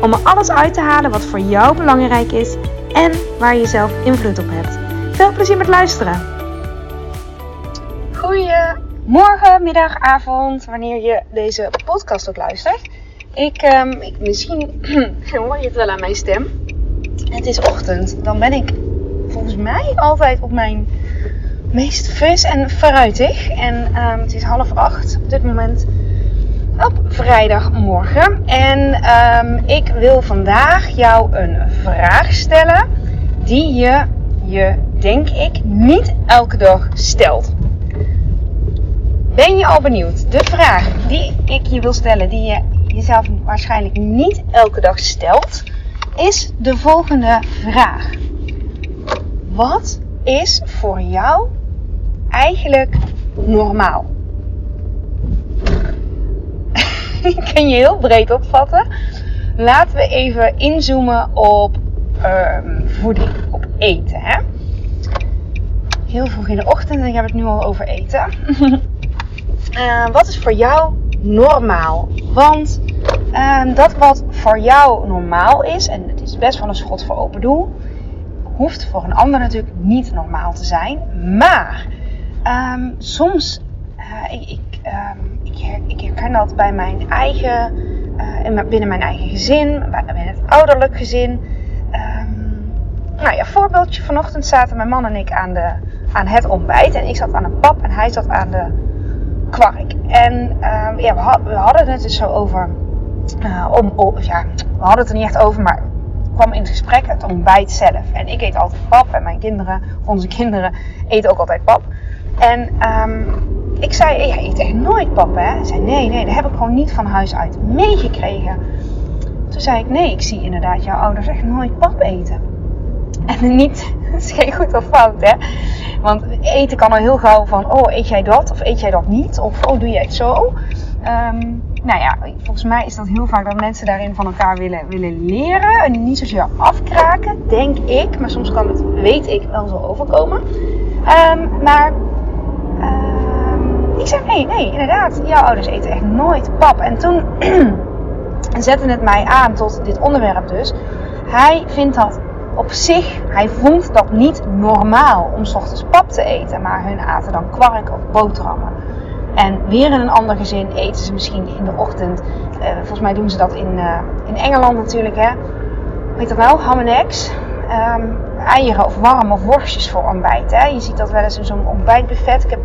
om er alles uit te halen wat voor jou belangrijk is en waar je zelf invloed op hebt. Veel plezier met luisteren. Goedemorgen, middag, avond, wanneer je deze podcast ook luistert. Ik, um, ik misschien hoor je het wel aan mijn stem. Het is ochtend. Dan ben ik volgens mij altijd op mijn meest fris en fruitig. En um, het is half acht op dit moment op vrijdagmorgen. En um, ik wil vandaag jou een vraag stellen die je je, denk ik, niet elke dag stelt. Ben je al benieuwd? De vraag die ik je wil stellen, die je jezelf waarschijnlijk niet elke dag stelt, is de volgende vraag. Wat is voor jou eigenlijk normaal? Ik kan je heel breed opvatten. Laten we even inzoomen op um, voeding, op eten. Hè? Heel vroeg in de ochtend en ik heb het nu al over eten. uh, wat is voor jou normaal? Want uh, dat wat voor jou normaal is, en het is best wel een schot voor open doel, hoeft voor een ander natuurlijk niet normaal te zijn. Maar um, soms, uh, ik, ik, herken dat bij mijn eigen, uh, binnen mijn eigen gezin, binnen het ouderlijk gezin. Um, nou ja, voorbeeldje. Vanochtend zaten mijn man en ik aan, de, aan het ontbijt. En ik zat aan een pap en hij zat aan de kwark. En ja, we, hadden het dus zo over. Uh, om, ja, we hadden het er niet echt over, maar kwam in het gesprek het ontbijt zelf. En ik eet altijd pap en mijn kinderen, onze kinderen, eten ook altijd pap. En um, ik zei, jij eet echt nooit pap, hè? Hij zei, nee, nee, dat heb ik gewoon niet van huis uit meegekregen. Toen zei ik, nee, ik zie inderdaad jouw ouders echt nooit pap eten. En niet, dat is geen goed of fout, hè? Want eten kan al heel gauw van, oh, eet jij dat? Of eet jij dat niet? Of, oh, doe jij het zo? Um, nou ja, volgens mij is dat heel vaak dat mensen daarin van elkaar willen, willen leren. En niet zozeer afkraken, denk ik. Maar soms kan het, weet ik, wel zo overkomen. Um, maar ik zeg, nee, nee, inderdaad. Jouw ouders eten echt nooit pap. En toen zette het mij aan tot dit onderwerp dus. Hij vindt dat op zich, hij vond dat niet normaal om s ochtends pap te eten. Maar hun aten dan kwark of boterhammen. En weer in een ander gezin eten ze misschien in de ochtend. Uh, volgens mij doen ze dat in, uh, in Engeland natuurlijk. Hè. Weet dat nou? Ham en eggs. Um, eieren of warme worstjes voor ontbijt. Hè. Je ziet dat wel eens in zo'n ontbijtbuffet. Ik heb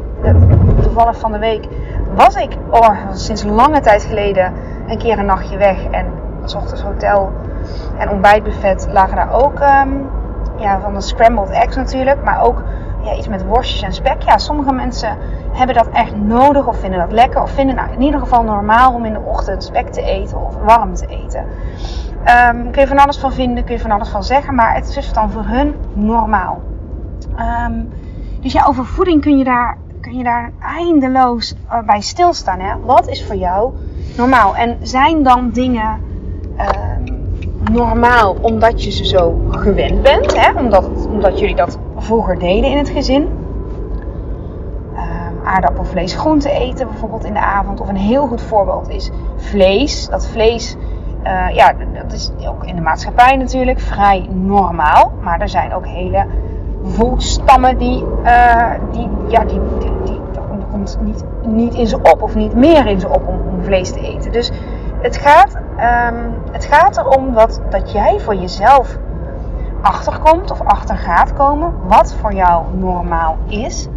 toevallig van de week was ik oh, sinds lange tijd geleden een keer een nachtje weg. En s ochtends hotel en ontbijtbuffet lagen daar ook um, ja, van de scrambled eggs natuurlijk. Maar ook ja, iets met worstjes en spek. Ja, sommige mensen hebben dat echt nodig of vinden dat lekker. Of vinden nou in ieder geval normaal om in de ochtend spek te eten of warm te eten. Um, kun je van alles van vinden, kun je van alles van zeggen. Maar het is dan voor hun normaal. Um, dus ja, over voeding kun je daar, kun je daar eindeloos uh, bij stilstaan. Hè? Wat is voor jou normaal? En zijn dan dingen um, normaal omdat je ze zo gewend bent? Hè? Omdat, omdat jullie dat vroeger deden in het gezin? aardappelvlees, groente eten bijvoorbeeld in de avond. Of een heel goed voorbeeld is vlees. Dat vlees, uh, ja, dat is ook in de maatschappij natuurlijk vrij normaal. Maar er zijn ook hele volkstammen die, uh, die, ja, die, die, die, die komt niet, niet in ze op of niet meer in ze op om, vlees te eten. Dus het gaat, um, het gaat erom dat, dat jij voor jezelf achterkomt of achter gaat komen wat voor jou normaal is.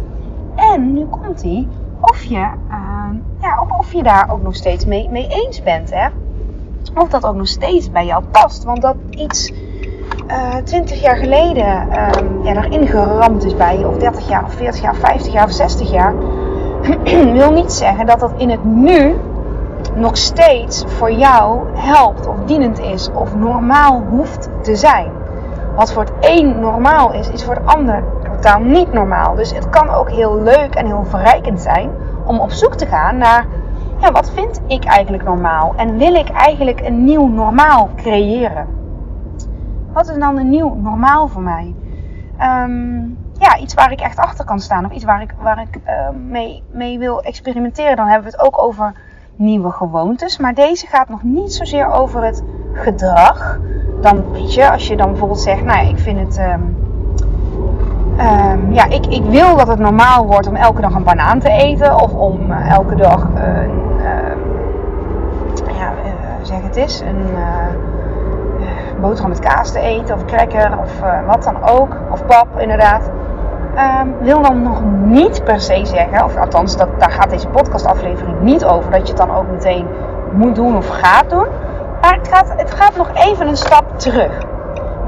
En nu komt hij of je, uh, ja, of, of je daar ook nog steeds mee, mee eens bent. Hè? Of dat ook nog steeds bij jou past. Want dat iets uh, 20 jaar geleden um, ja, erin geramd is bij je, of 30 jaar, of 40 jaar, of 50 jaar, of 60 jaar, wil niet zeggen dat dat in het nu nog steeds voor jou helpt, of dienend is, of normaal hoeft te zijn. wat voor het een normaal is, is voor het ander totaal niet normaal. Dus het kan ook heel leuk en heel verrijkend zijn om op zoek te gaan naar ja, wat vind ik eigenlijk normaal? En wil ik eigenlijk een nieuw normaal creëren? Wat is dan een nieuw normaal voor mij? Ehm, ja, iets waar ik echt achter kan staan of iets waar ik, waar ik uh, mee, mee wil experimenteren. Dan hebben we het ook over nieuwe gewoontes. Maar deze gaat nog niet zozeer over het gedrag. Dan weet je, als je dan bijvoorbeeld zegt, nou ik vind het. Um, ja, ik, ik wil dat het normaal wordt om elke dag een banaan te eten. Of om uh, elke dag een. ja, uh, zeg het is. Een boterham met kaas te eten. Of cracker. Of wat dan ook. Of pap, inderdaad. Um, wil dan nog niet per se zeggen, of althans, dat, daar gaat deze podcastaflevering niet over, dat je het dan ook meteen moet doen of gaat doen. Maar het gaat, het gaat nog even een stap terug.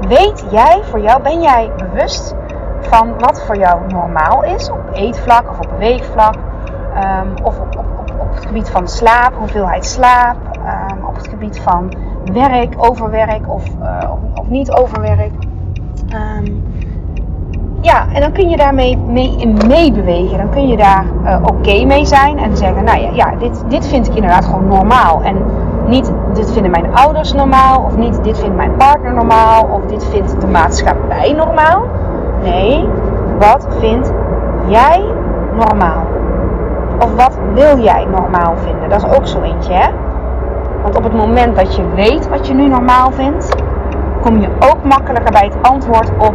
Weet jij voor jou, ben jij bewust van wat voor jou normaal is op eetvlak of op beweegvlak? Um, of op, op, op, het gebied van slaap, hoeveelheid slaap, um, op het gebied van werk, overwerk of, uh, of, of niet overwerk. Um, ja, en dan kun je daarmee mee in meebewegen. Dan kun je daar uh, oké mee zijn en zeggen, nou ja, ja dit, dit vind ik inderdaad gewoon normaal. En niet dit vinden mijn ouders normaal, of niet dit vindt mijn partner normaal, of dit vindt de maatschappij normaal. Nee, wat vind jij normaal? Of wat wil jij normaal vinden? Dat is ook zo eentje, hè? Want op het moment dat je weet wat je nu normaal vindt, kom je ook makkelijker bij het antwoord op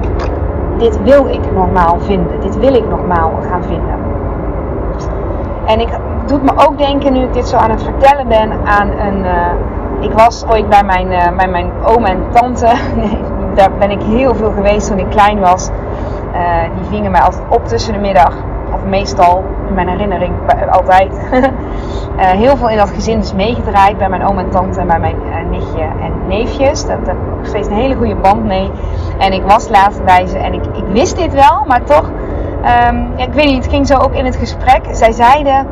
dit wil ik normaal vinden. Dit wil ik normaal gaan vinden. En ik doet me ook denken, nu ik dit zo aan het vertellen ben, aan een. Uh, ik was ooit bij mijn, uh, mijn oom en tante. daar ben ik heel veel geweest toen ik klein was. Uh, die vingen mij altijd op tussen de middag. Of meestal, in mijn herinnering, altijd. heel veel in dat gezin is meegedraaid bij mijn oom en tante en bij mijn nichtje en neefjes. Daar heb ik nog steeds een hele goede band mee. En ik was laatst bij ze en ik, ik wist dit wel, maar toch, ja, ik weet niet, het ging zo ook in het gesprek. Zij zeiden,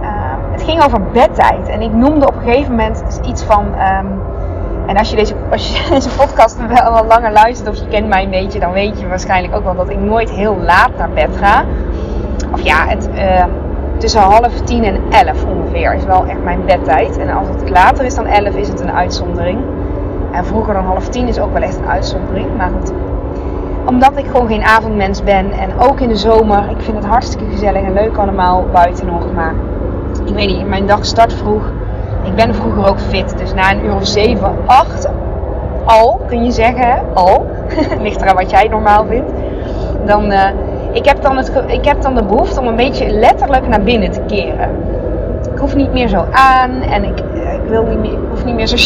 uh, het ging over bedtijd. En ik noemde op een gegeven moment iets van, um, en als je, deze, als je deze podcast wel wat langer luistert of je kent mij een beetje, dan weet je waarschijnlijk ook wel dat ik nooit heel laat naar bed ga. Of ja, het, tussen half tien en elf ongeveer is wel echt mijn bedtijd. En als het later is dan elf, is het een uitzondering. En vroeger dan half tien is ook wel echt een uitzondering. Maar goed, omdat ik gewoon geen avondmens ben. En ook in de zomer, ik vind het hartstikke gezellig en leuk allemaal buiten nog. Maar ik weet niet, mijn dag start vroeg. Ik ben vroeger ook fit. Dus na een uur of zeven, acht, al kun je zeggen, al. Ligt eraan wat jij normaal vindt. Dan, uh, ik, heb dan het, ik heb dan de behoefte om een beetje letterlijk naar binnen te keren. Ik hoef niet meer zo aan en ik, ik wil niet meer, hoef niet meer zo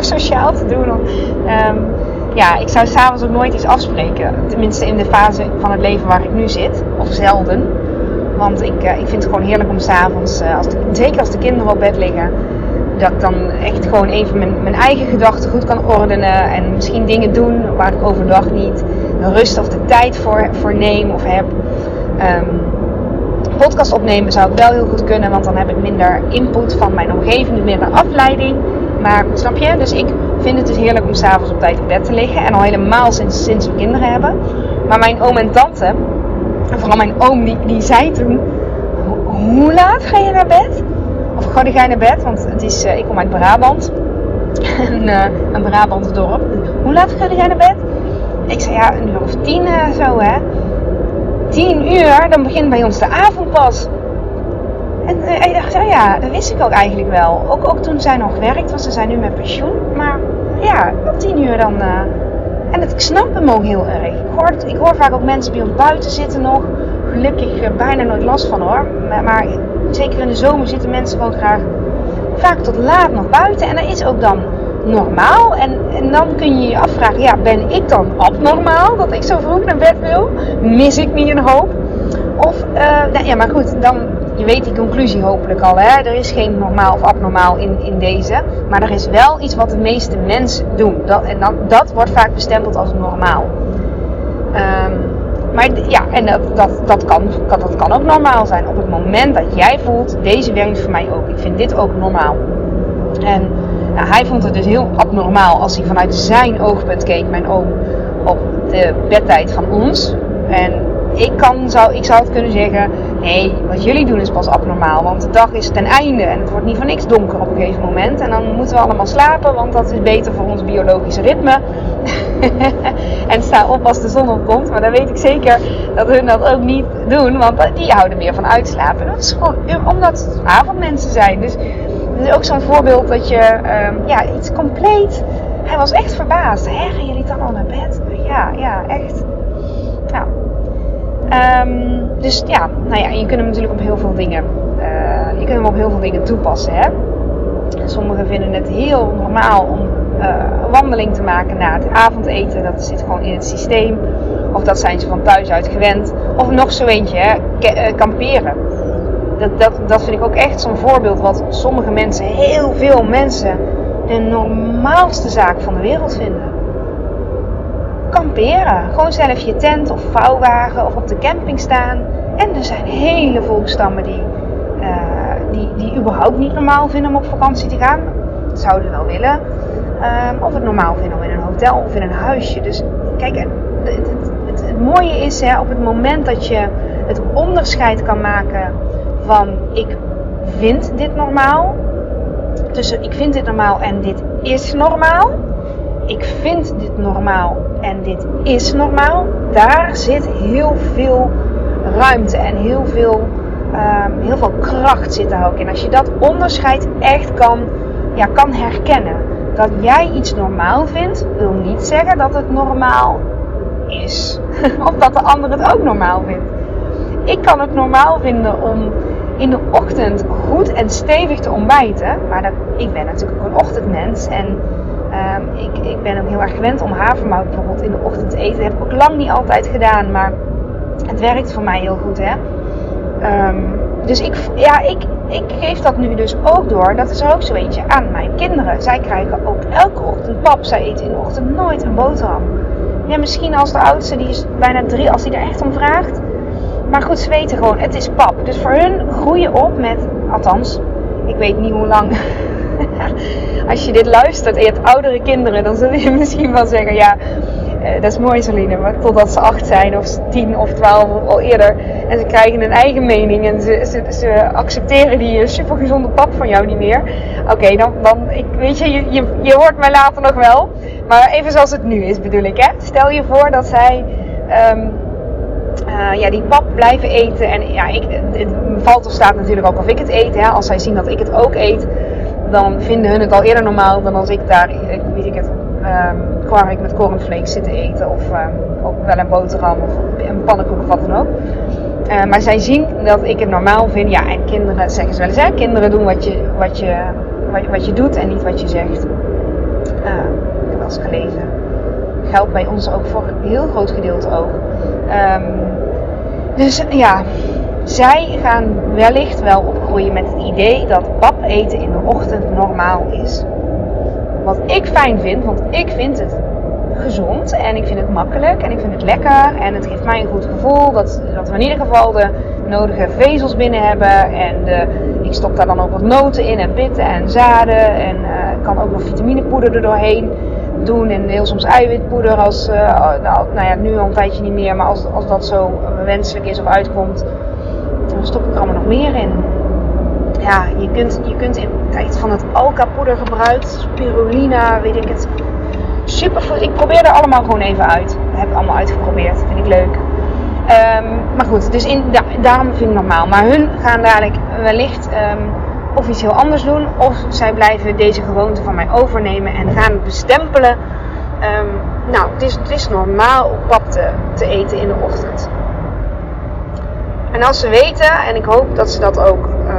sociaal te doen. Um, ja, ik zou s'avonds ook nooit iets afspreken. Tenminste in de fase van het leven waar ik nu zit. Of zelden. Want ik, uh, ik vind het gewoon heerlijk om s'avonds, uh, zeker als de kinderen op bed liggen, dat ik dan echt gewoon even mijn, mijn eigen gedachten goed kan ordenen. En misschien dingen doen waar ik overdag niet rust of de tijd voor, voor neem of heb. Um, podcast opnemen zou ik wel heel goed kunnen, want dan heb ik minder input van mijn omgeving, minder afleiding. Maar snap je? Dus ik vind het dus heerlijk om s'avonds op tijd in bed te liggen. En al helemaal sinds, sinds we kinderen hebben. Maar mijn oom en tante, en vooral mijn oom, die, die zei toen: Hoe laat ga je naar bed? Of ga je naar bed? Want het is, uh, ik kom uit Brabant. een, uh, een Brabants dorp. Hoe laat ga jij naar bed? Ik zei ja, een uur of tien uh, zo hè. 10 uur, dan begint bij ons de avondpas. En uh, ik dacht, oh ja, dat wist ik ook eigenlijk wel. Ook, ook toen zij nog werkt, want ze zijn nu met pensioen. Maar ja, om 10 uur dan. Uh, en het, ik snap hem ook heel erg. Ik hoor, ik hoor vaak ook mensen bij ons buiten zitten nog. Gelukkig uh, bijna nooit last van hoor. Maar, maar, zeker in de zomer zitten mensen gewoon graag vaak tot laat nog buiten. En dat is ook dan normaal. En, en dan kun je je afvragen, ja, ben ik dan abnormaal dat ik zo vroeg naar bed wil? Mis ik niet een hoop? Of, uh, nou ja, maar goed, dan, je weet die conclusie hopelijk al. Hè? Er is geen normaal of abnormaal in, in deze. Maar er is wel iets wat de meeste mensen doen. Dat, en dan, dat wordt vaak bestempeld als normaal. Um, maar ja, en dat, dat, dat, kan, dat kan ook normaal zijn. Op het moment dat jij voelt, deze werkt voor mij ook. Ik vind dit ook normaal. En hij vond het dus heel abnormaal als hij vanuit zijn oogpunt keek, mijn oom, op de bedtijd van ons. En ik, kan, zou, ik zou het kunnen zeggen, nee, wat jullie doen is pas abnormaal. Want de dag is ten einde en het wordt niet voor niks donker op een gegeven moment. En dan moeten we allemaal slapen, want dat is beter voor ons biologische ritme. en sta op als de zon opkomt. Maar dan weet ik zeker dat hun dat ook niet doen, want die houden meer van uitslapen. Dat is gewoon omdat het avondmensen zijn. Dus is ook zo'n voorbeeld dat je um, ja, iets compleet... Hij was echt verbaasd. Hè, gaan jullie dan al naar bed? Ja, ja, echt. Nou, Um, dus ja, nou ja, je kunt hem natuurlijk op heel veel dingen, uh, je kunt hem op heel veel dingen toepassen. Hè? Sommigen vinden het heel normaal om een wandeling te maken na het avondeten. Dat zit gewoon in het systeem. Of dat zijn ze van thuis uit gewend. Of nog zo eentje, hè? Uh, kamperen. Dat, dat, vind ik ook echt zo'n voorbeeld wat sommige mensen, heel veel mensen, de normaalste zaak van de wereld vinden kamperen. Gewoon zelf je tent of vouwwagen of op de camping staan. En er zijn hele volkstammen die, uh, die, die überhaupt niet normaal vinden om op vakantie te gaan. Dat zouden wel willen. Um, of het normaal vinden om in een hotel of in een huisje. Dus kijk, het, het, het, het mooie is hè, op het moment dat je het onderscheid kan maken van ik vind dit normaal. Tussen ik vind dit normaal en dit is normaal ik vind dit normaal en dit is normaal, daar zit heel veel ruimte en heel veel, um, heel veel kracht zit daar ook in. Als je dat onderscheid echt kan, ja, kan herkennen. Dat jij iets normaal vindt, wil niet zeggen dat het normaal is. of dat de ander het ook normaal vindt. Ik kan het normaal vinden om in de ochtend goed en stevig te ontbijten. Maar dat, ik ben natuurlijk ook een ochtendmens. En Um, ik, ik, ben ook heel erg gewend om havermout bijvoorbeeld in de ochtend te eten. Dat heb ik ook lang niet altijd gedaan, maar het werkt voor mij heel goed. Hè? Um, dus ik, ja, ik, ik geef dat nu dus ook door. Dat is er ook zo eentje aan mijn kinderen. Zij krijgen ook elke ochtend pap. Zij eten in de ochtend nooit een boterham. Ja, misschien als de oudste, die is bijna drie, als die er echt om vraagt. Maar goed, ze weten gewoon, het is pap. Dus voor hun groeien op met, althans, ik weet niet hoe lang als je dit luistert en je hebt oudere kinderen, dan zul je misschien wel zeggen: Ja, eh, dat is mooi, Celine. Maar totdat ze acht zijn, of tien of twaalf of al eerder. En ze krijgen een eigen mening en ze, ze, ze accepteren die supergezonde pap van jou niet meer. Oké, dan, dan ik, weet je, je, je, hoort mij later nog wel. Maar even zoals het nu is, bedoel ik. Hè? Stel je voor dat zij. Um, uh, ja, die pap blijven eten. En ja, ik, het valt of staat natuurlijk ook of ik het eet. Hè. Als zij zien dat ik het ook eet, dan vinden hun het al eerder normaal dan als ik daar, weet ik het, um, kwark met cornflakes zit te eten. Of um, ook wel een boterham of een pannenkoek of wat dan ook. Uh, maar zij zien dat ik het normaal vind. Ja, en kinderen zeggen ze wel eens, hè? kinderen doen wat je, wat, je, wat, wat je doet en niet wat je zegt. Uh, ik heb wel eens gelezen. Geldt bij ons ook voor een heel groot gedeelte ook. Um, dus ja, zij gaan wellicht wel opgroeien met het idee dat pap eten in de ochtend normaal is. Wat ik fijn vind, want ik vind het gezond en ik vind het makkelijk en ik vind het lekker en het geeft mij een goed gevoel dat, dat we in ieder geval de nodige vezels binnen hebben en de, ik stop daar dan ook wat noten in en pitten en zaden en ik kan ook nog vitaminepoeder er doorheen doen en heel soms eiwitpoeder als, uh, nou, nou ja, nu al een tijdje niet meer, maar als, als dat zo wenselijk is of uitkomt, dan stop ik er allemaal nog meer in. Ja, je kunt, je kunt in tijd van het alka-poeder gebruikt, spirulina, weet ik het. Superfood. Ik probeer er allemaal gewoon even uit. Heb allemaal uitgeprobeerd. Vind ik leuk. Um, maar goed, dus in, da daarom vind ik het normaal. Maar hun gaan dadelijk wellicht um, of iets heel anders doen. Of zij blijven deze gewoonte van mij overnemen en gaan bestempelen. Um, nou, het is, het is normaal om pap te, te eten in de ochtend. En als ze weten, en ik hoop dat ze dat ook, uh,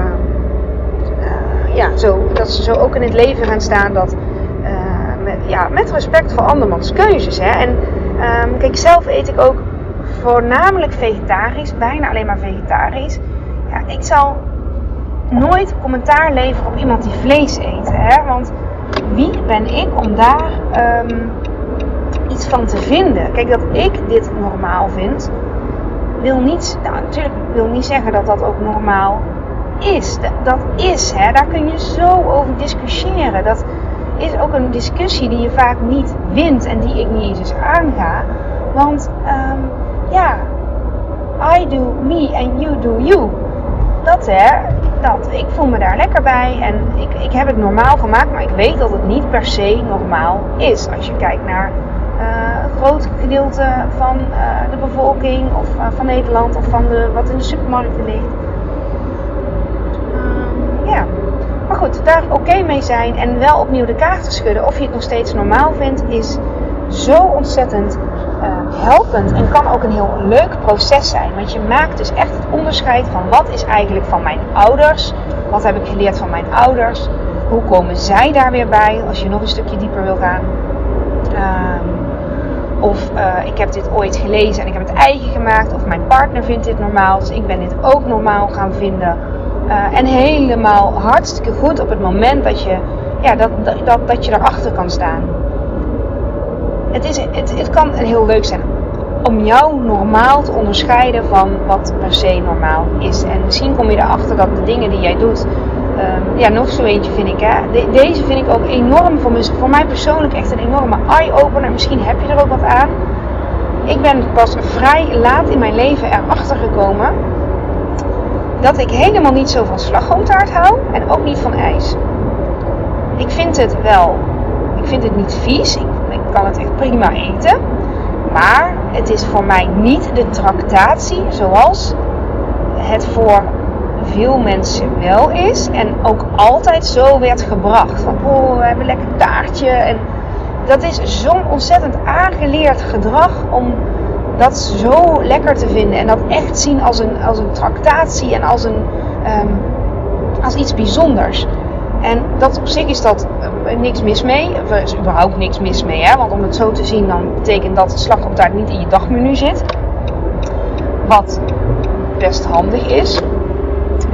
uh, ja, zo, dat ze zo ook in het leven gaan staan, dat uh, met, ja, met respect voor andermans keuzes. Hè. En um, kijk, zelf eet ik ook voornamelijk vegetarisch, bijna alleen maar vegetarisch. Ja, ik zal nooit commentaar leveren op iemand die vlees eet. Hè? Want wie ben ik om daar um, iets van te vinden? Kijk, dat ik dit normaal vind, wil niet, nou, natuurlijk wil niet zeggen dat dat ook normaal is. Dat is, hè, daar kun je zo over discussiëren. Dat, is ook een discussie die je vaak niet wint en die ik niet eens eens aanga. Want ehm, ja, I do me and you do you. Dat hè, dat. Ik voel me daar lekker bij en ik, ik heb het normaal gemaakt, maar ik weet dat het niet per se normaal is. Als je kijkt naar een groot gedeelte van uh, de bevolking of uh, van Nederland of van de, wat in de supermarkten ligt. Um, ja, maar goed, daar oké mee zijn en wel opnieuw de kaarten schudden of je het nog steeds normaal vindt, is zo ontzettend uh, helpend en kan ook een heel leuk proces zijn. Want je maakt dus echt het onderscheid van wat is eigenlijk van mijn ouders, wat heb ik geleerd van mijn ouders, hoe komen zij daar weer bij als je nog een stukje dieper wil gaan. Um, of uh, ik heb dit ooit gelezen en ik heb het eigen gemaakt. Of mijn partner vindt dit normaal, dus ik ben dit ook normaal gaan vinden. Uh, en helemaal hartstikke goed op het moment dat je, ja, dat, dat, dat je erachter kan staan het, is, het, het kan heel leuk zijn om jou normaal te onderscheiden van wat per se normaal is. En misschien kom je erachter dat de dingen die jij doet, um, ja, nog zo eentje vind ik. Hè. De, deze vind ik ook enorm, voor, voor mij persoonlijk echt een enorme eye-opener. Misschien heb je er ook wat aan. Ik ben pas vrij laat in mijn leven erachter gekomen dat ik helemaal niet zo van slagroomtaart hou en ook niet van ijs. Ik vind het wel, ik vind het niet vies. Ik kan het echt prima eten. Maar het is voor mij niet de tractatie zoals het voor veel mensen wel is. En ook altijd zo werd gebracht. Van oh, we hebben een lekker taartje. En dat is zo'n ontzettend aangeleerd gedrag om dat zo lekker te vinden. En dat echt zien als een, als een tractatie en als, een, um, als iets bijzonders. En dat op zich is dat uh, niks mis mee. Er is überhaupt niks mis mee. Hè? Want om het zo te zien, dan betekent dat slagroomtaart niet in je dagmenu zit. Wat best handig is.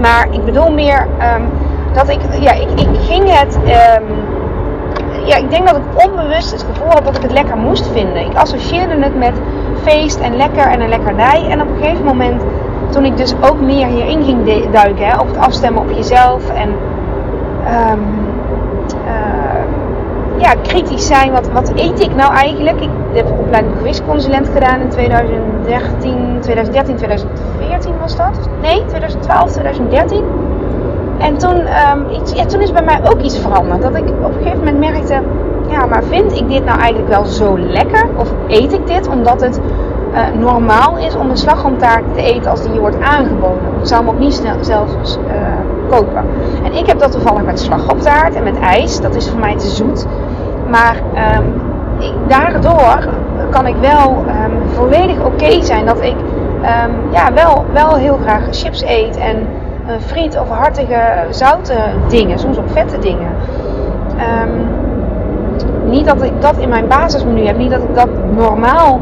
Maar ik bedoel meer um, dat ik, ja, ik, ging het. Um, ja, ik denk dat ik onbewust het gevoel had dat ik het lekker moest vinden. Ik associeerde het met feest en lekker en een lekkernij. En op een gegeven moment, toen ik dus ook meer hierin ging duiken, hè, op het afstemmen op jezelf en um, uh, ja, kritisch zijn. Wat, wat eet ik nou eigenlijk? Ik heb een opleiding gewichtconsulent gedaan in 2013, 2013, 2014 was dat? Nee, 2012, 2013. En toen, um, iets, ja, toen is bij mij ook iets veranderd. Dat ik op een gegeven moment merkte, ja, maar vind ik dit nou eigenlijk wel zo lekker? Of eet ik dit omdat het uh, normaal is om een slagroomtaart te eten als die je wordt aangeboden? Ik zou hem ook niet snel zelfs uh, kopen. En ik heb dat toevallig met slagroomtaart en met ijs. Dat is voor mij te zoet. Maar ik, daardoor kan ik wel um, volledig oké zijn dat ik um, ja, wel, wel heel graag chips eet en uh, friet of hartige zoute dingen, soms ook vette dingen. niet dat ik dat in mijn basismenu heb, niet dat ik dat normaal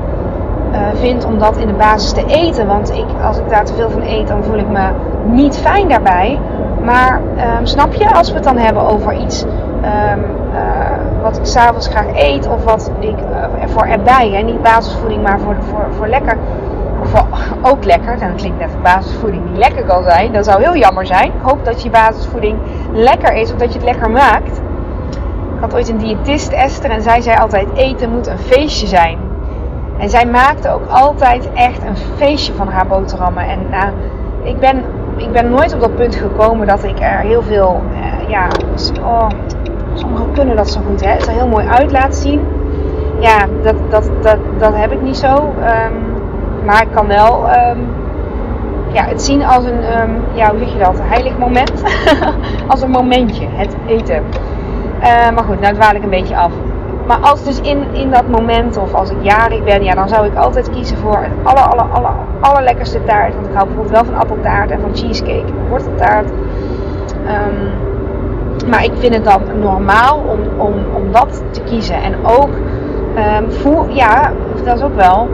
uh, vind om dat in de basis te eten. Want ik, als ik daar te veel van eet, dan voel ik me niet fijn daarbij. Maar um, snap je, als we het dan hebben over iets um, uh, wat ik s'avonds graag eet of wat ik uh, voor erbij, hè, niet basisvoeding, maar voor, voor, voor lekker, of voor, ook lekker, dan klinkt net basisvoeding niet lekker kan zijn, dat zou heel jammer zijn. Ik hoop dat je basisvoeding lekker is of dat je het lekker maakt. Ik had ooit een diëtist Esther en zij zei altijd eten moet een feestje zijn. En zij maakte ook altijd echt een feestje van haar boterhammen. En nou, ik ben ik ben nooit op dat punt gekomen dat ik er heel veel, uh, ja, oh, sommigen kunnen dat zo goed, hè, het er heel mooi uit laten zien. Ja, dat, dat, dat, dat heb ik niet zo. Um, maar ik kan wel um, ja, het zien als een, um, ja, hoe zeg je dat, heilig moment. als een momentje, het eten. Uh, maar goed, nou dwaal ik een beetje af. Maar als dus in, in dat moment of als ik jarig ben, ja, dan zou ik altijd kiezen voor het aller, aller, aller, allerlekkerste taart. Want ik hou bijvoorbeeld wel van appeltaart en van cheesecake, worteltaart. Um, maar ik vind het dan normaal om, om, om dat te kiezen. En ook um, voel, ja, dat is ook wel.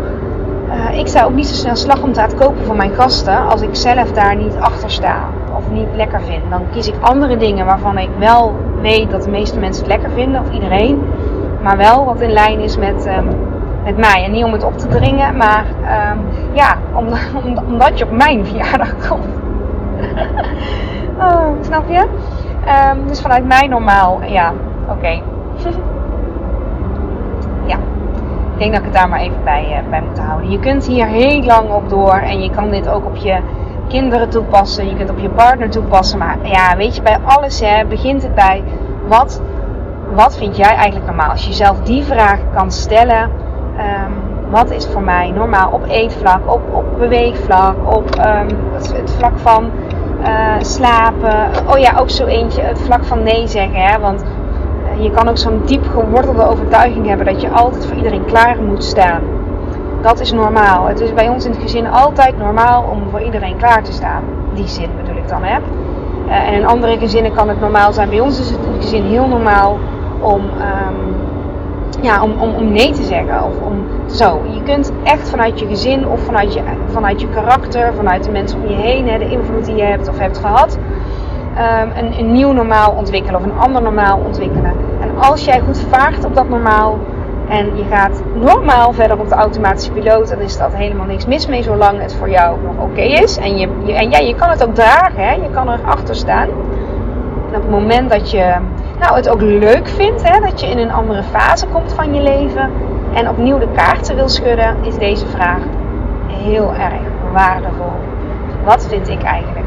Uh, ik zou ook niet zo snel slagroomtaart kopen voor mijn gasten als ik zelf daar niet achter sta of niet lekker vind. Dan kies ik andere dingen waarvan ik wel weet dat de meeste mensen het lekker vinden, of iedereen maar wel wat in lijn is met, um, met mij. En niet om het op te dringen, maar um, ja, om, om, omdat je op mijn verjaardag komt. oh, snap je? Um, dus vanuit mij normaal, ja, oké. Ja, ik denk dat ik het daar maar even bij, uh, bij moet houden. Je kunt hier heel lang op door en je kan dit ook op je kinderen toepassen. Je kunt op je partner toepassen. Maar ja, weet je, bij alles hè, begint het bij wat, wat vind jij eigenlijk normaal? Als je jezelf die vraag kan stellen. Um, wat is voor mij normaal op eetvlak, op, op beweegvlak, op um, het, vlak van uh, slapen. Oh ja, ook zo eentje, het vlak van nee zeggen. Hè? Want uh, je kan ook zo'n diep gewortelde overtuiging hebben dat je altijd voor iedereen klaar moet staan. Dat is normaal. Het is bij ons in het gezin altijd normaal om voor iedereen klaar te staan. Die zin bedoel ik dan, hè. Uh, en in andere gezinnen kan het normaal zijn. Bij ons is het in het gezin heel normaal om, um, ja, om, om, om nee te zeggen. Of om zo. Je kunt echt vanuit je gezin of vanuit je, vanuit je karakter, vanuit de mensen om je heen, hè, de invloed die je hebt of hebt gehad, um, een, een nieuw normaal ontwikkelen of een ander normaal ontwikkelen. En als jij goed vaart op dat normaal, en je gaat normaal verder op de automatische piloot, dan is dat helemaal niks mis mee, zolang het voor jou nog oké is. En, je, en ja, je kan het ook dragen, hè? je kan er achter staan. En op het moment dat je nou, het ook leuk vindt, hè, dat je in een andere fase komt van je leven en opnieuw de kaarten wil schudden, is deze vraag heel erg waardevol. Wat vind ik eigenlijk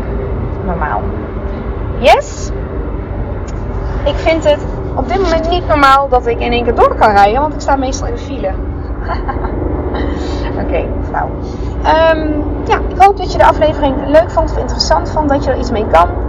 normaal? Yes? Ik vind het op dit moment niet normaal dat ik in één keer door kan rijden, want ik sta meestal in de file. Oké, okay, nou. Um, ja, ik hoop dat je de aflevering leuk vond of interessant vond, dat je er iets mee kan.